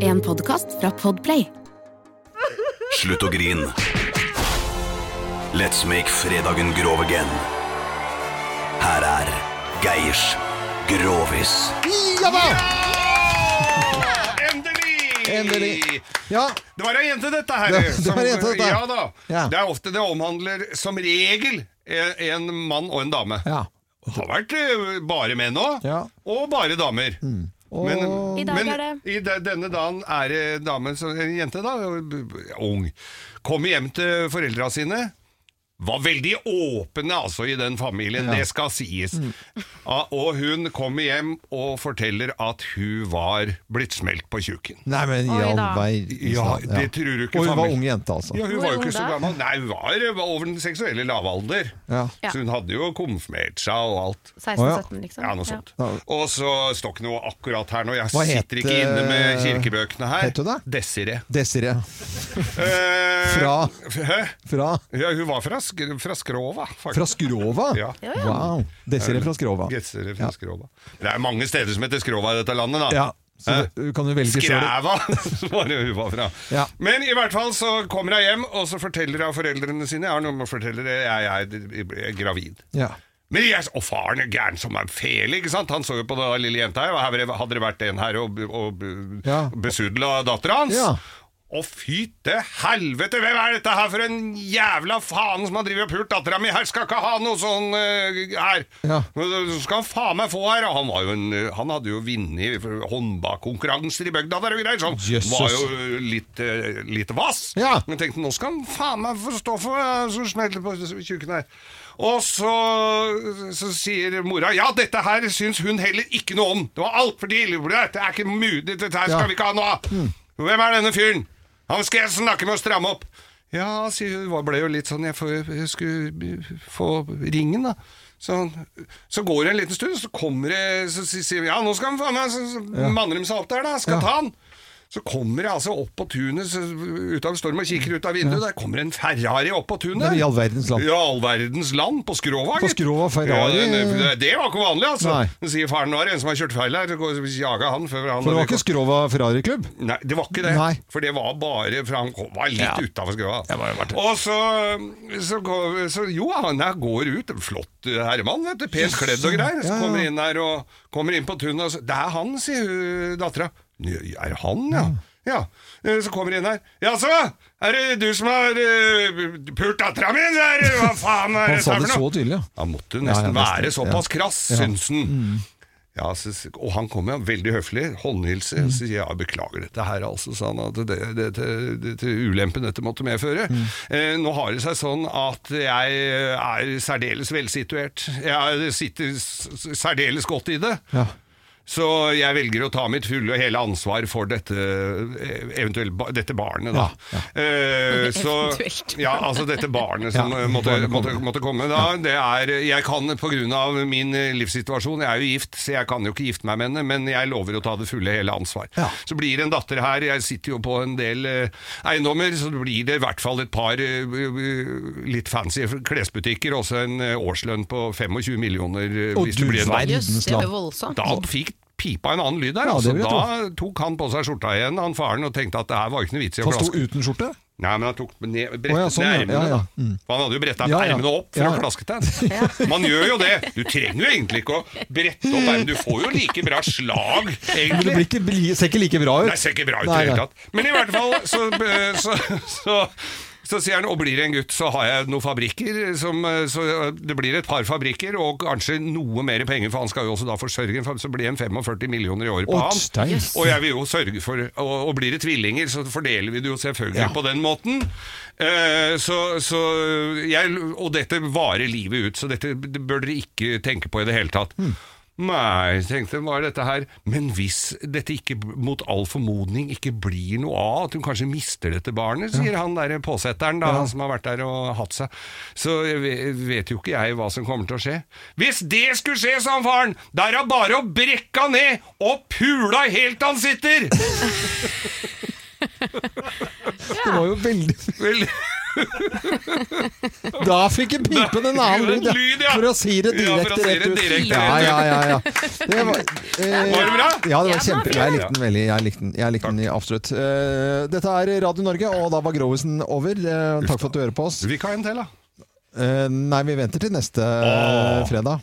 En podkast fra Podplay. Slutt å grin. Let's make fredagen grov again. Her er Geirs Grovis. Ja da! Endelig! Endelig. Ja, Det var ei jente, dette her. Det- det var jente, dette. Ja da. Ja. Det er ofte det omhandler som regel en en mann og en dame. ja. Det har vært eh, bare menn òg, Ja. Mm. og bare damer. Og Men, I dag men er det- i de, denne dagen er det damen, en jente da, ung, kommer hjem til foreldra sine. Var veldig åpne altså i den familien, Ja. Mm. det skal sies. Ja, og hun kommer hjem og forteller at hun var blitt smelt på tjukken. Nei, men i all verden. Ja, det tror du ikke Og hun var ung jente, altså. Ja, hun var jo ikke så gammel. Nei, hun var var over den seksuelle lavalder. Ja. Så hun hadde jo konfirmert seg og alt. 16-17, liksom. Ja, noe sånt. Ja. Og så står ikke noe akkurat her nå. Jeg Hva het, sitter ikke inne med eh, kirkebøkene her. het hun da? Desiree. Desiree. Eh, Fra? Hæ? Fra, Ja, hun var fra, sk fra Skrova, faktisk. fra Skrova? Ja. Wow. Desiree fra Skrova. Desiree fra Ja. Skrova. Det er mange steder som heter Skrova i dette landet, da. Ja, så du kan du velge. Skræva, svarer hun var fra. Ja. Men i hvert fall så kommer hun hjem, og så forteller hun foreldrene sine Jeg har noe med å fortelle det, jeg, jeg, er gravid. Ja. Men jeg, og faren er gæren som en fele, ikke sant? Han så jo på den lille jenta her, og her hadde det vært en her og, og Ja. besudla dattera hans. Ja. Å fy til helvete, hvem er dette her for en jævla faen som har drevet og pult dattera mi her? Skal ikke ha noe sånn uh, her. Ja. Så skal han faen meg få her. Og han, var jo en, eh, han hadde jo vunnet håndbakkonkurranser i bygda der og greier, så han Jesus. var jo litt, uh, litt vass. Ja. Men tenkte nå skal han faen meg få stå for Som så smeller på tjukken her. Og så, så sier mora ja, dette her syns hun heller ikke noe om. Det var altfor tidlig. det er ikke mulig. Dette her skal vi ikke ha noe av. Hvem er denne fyren? Han skal jeg snakke med og stramme opp. Ja, sier hun. Ble jo litt sånn Jeg, får, jeg skulle få ringen, da. Så, så går det en liten stund, så kommer det Så sier vi ja, nå skal han faen meg Så, så manner de seg opp der, da. Skal Ja. ta han. Så kommer jeg altså opp på tunet ut av storm og kikker ut av vinduet. Der kommer en Ferrari opp på tunet. I all verdens land. I all verdens land. På Skrova, På. Skrova, Ferrari. Ja, det, det var ikke vanlig, altså. Nei. Sier faren nå er det en som har kjørt feil her. Jaga han før han For det var ikke Skrova Ferrari-klubb? Nei, det var ikke det. Nei. For det var bare For han var litt Ja. utafor det. Og så, så, går- så Jo, han her går ut. Flott herremann, vet du. Pent kledd og greier. Så kommer inn her og kommer inn på tunet og så Det er han, sier hun dattera. Er det han, ja? Ja, Eh, Så kommer det inn her. Jaså, er det du som har uh, pult dattera mi? Hva faen er Han sa det så tydelig, ja. Han måtte Ja, nesten ja, være nesten, såpass ja. krass, Ja. Mm. syns han. Ja, så, og han kom ja, veldig høflig, håndhilse, Mm. så sier jeg ja, beklager dette her, altså, sa han, at det, det, det, det, ulempen dette måtte medføre. Mm. Eh, nå har det seg sånn at jeg er særdeles velsituert. Jeg sitter særdeles godt i det. Ja. Så jeg velger å ta mitt fulle og hele ansvar for dette, eh, eventuelt dette barnet, da. Eh, så, ja, altså dette barnet som Ja, måtte, måtte, måtte komme. Da, det er, jeg kan pga. min eh, livssituasjon, jeg er jo gift, så jeg kan jo ikke gifte meg med henne, men jeg lover å ta det fulle og hele ansvar. Ja. Så blir det en datter her, jeg sitter jo på en del eiendommer, så blir det i hvert fall et par litt fancy klesbutikker, også en årslønn på 25 millioner Og hvis du blir en datter. er. Da fikk pipa en annen lyd der. Ja, altså. Da tok han på seg skjorta igjen, han faren, og tenkte at det her var ikke noe vits i å Han sto uten skjorte? Nei, men han tok ned, brettet oh, ja, sånn, ned ermene. Ja, ja. Mm. For Han hadde jo bretta Ja, ja. ermene opp for Ja, å klaske til. Man gjør jo det. Du trenger jo egentlig ikke å brette opp ermene. Du får jo like bra slag, Men det blir ikke, ser ikke like bra ut. Nei, ser ikke bra ut i det hele tatt. Men i hvert fall, så, så, så, så sier han, og blir det en gutt, så har jeg noen fabrikker, som, så det blir et par fabrikker, og kanskje noe mer penger, for han skal jo også da forsørge, en så blir det en 45 millioner i året på Å, han. Og jeg vil jo sørge for, og, og blir det tvillinger, så fordeler vi det jo selvfølgelig Ja. på den måten. Eh, så, så jeg, og dette varer livet ut, så dette det bør dere ikke tenke på i det hele tatt. Hmm. Nei, tenkte hva er dette her? Men hvis dette ikke mot all formodning ikke blir noe av, at hun kanskje mister dette barnet, sier han der påsetteren da, han som har vært der og hatt seg, så vet jo ikke jeg hva som kommer til å skje. Hvis det skulle skje, sa han faren, da er det bare å brekke han ned og pula helt han sitter! Det var jo veldig Vel, Da fikk en pipen en annen lyd, ja. Lyd, ja. For å si det direkte å rett ut. direkte ja, ja, ja, ja. Det var, eh, Var det bra? Ja, det var Ja, kjempe. Jeg likte den veldig. Jeg likte den, jeg likte den absolutt. Uh, dette er Radio Norge, og da var Grovisen over. Uh, takk for at du hører på oss. Vi kan en til, da. Uh, nei, vi venter til neste eh, fredag.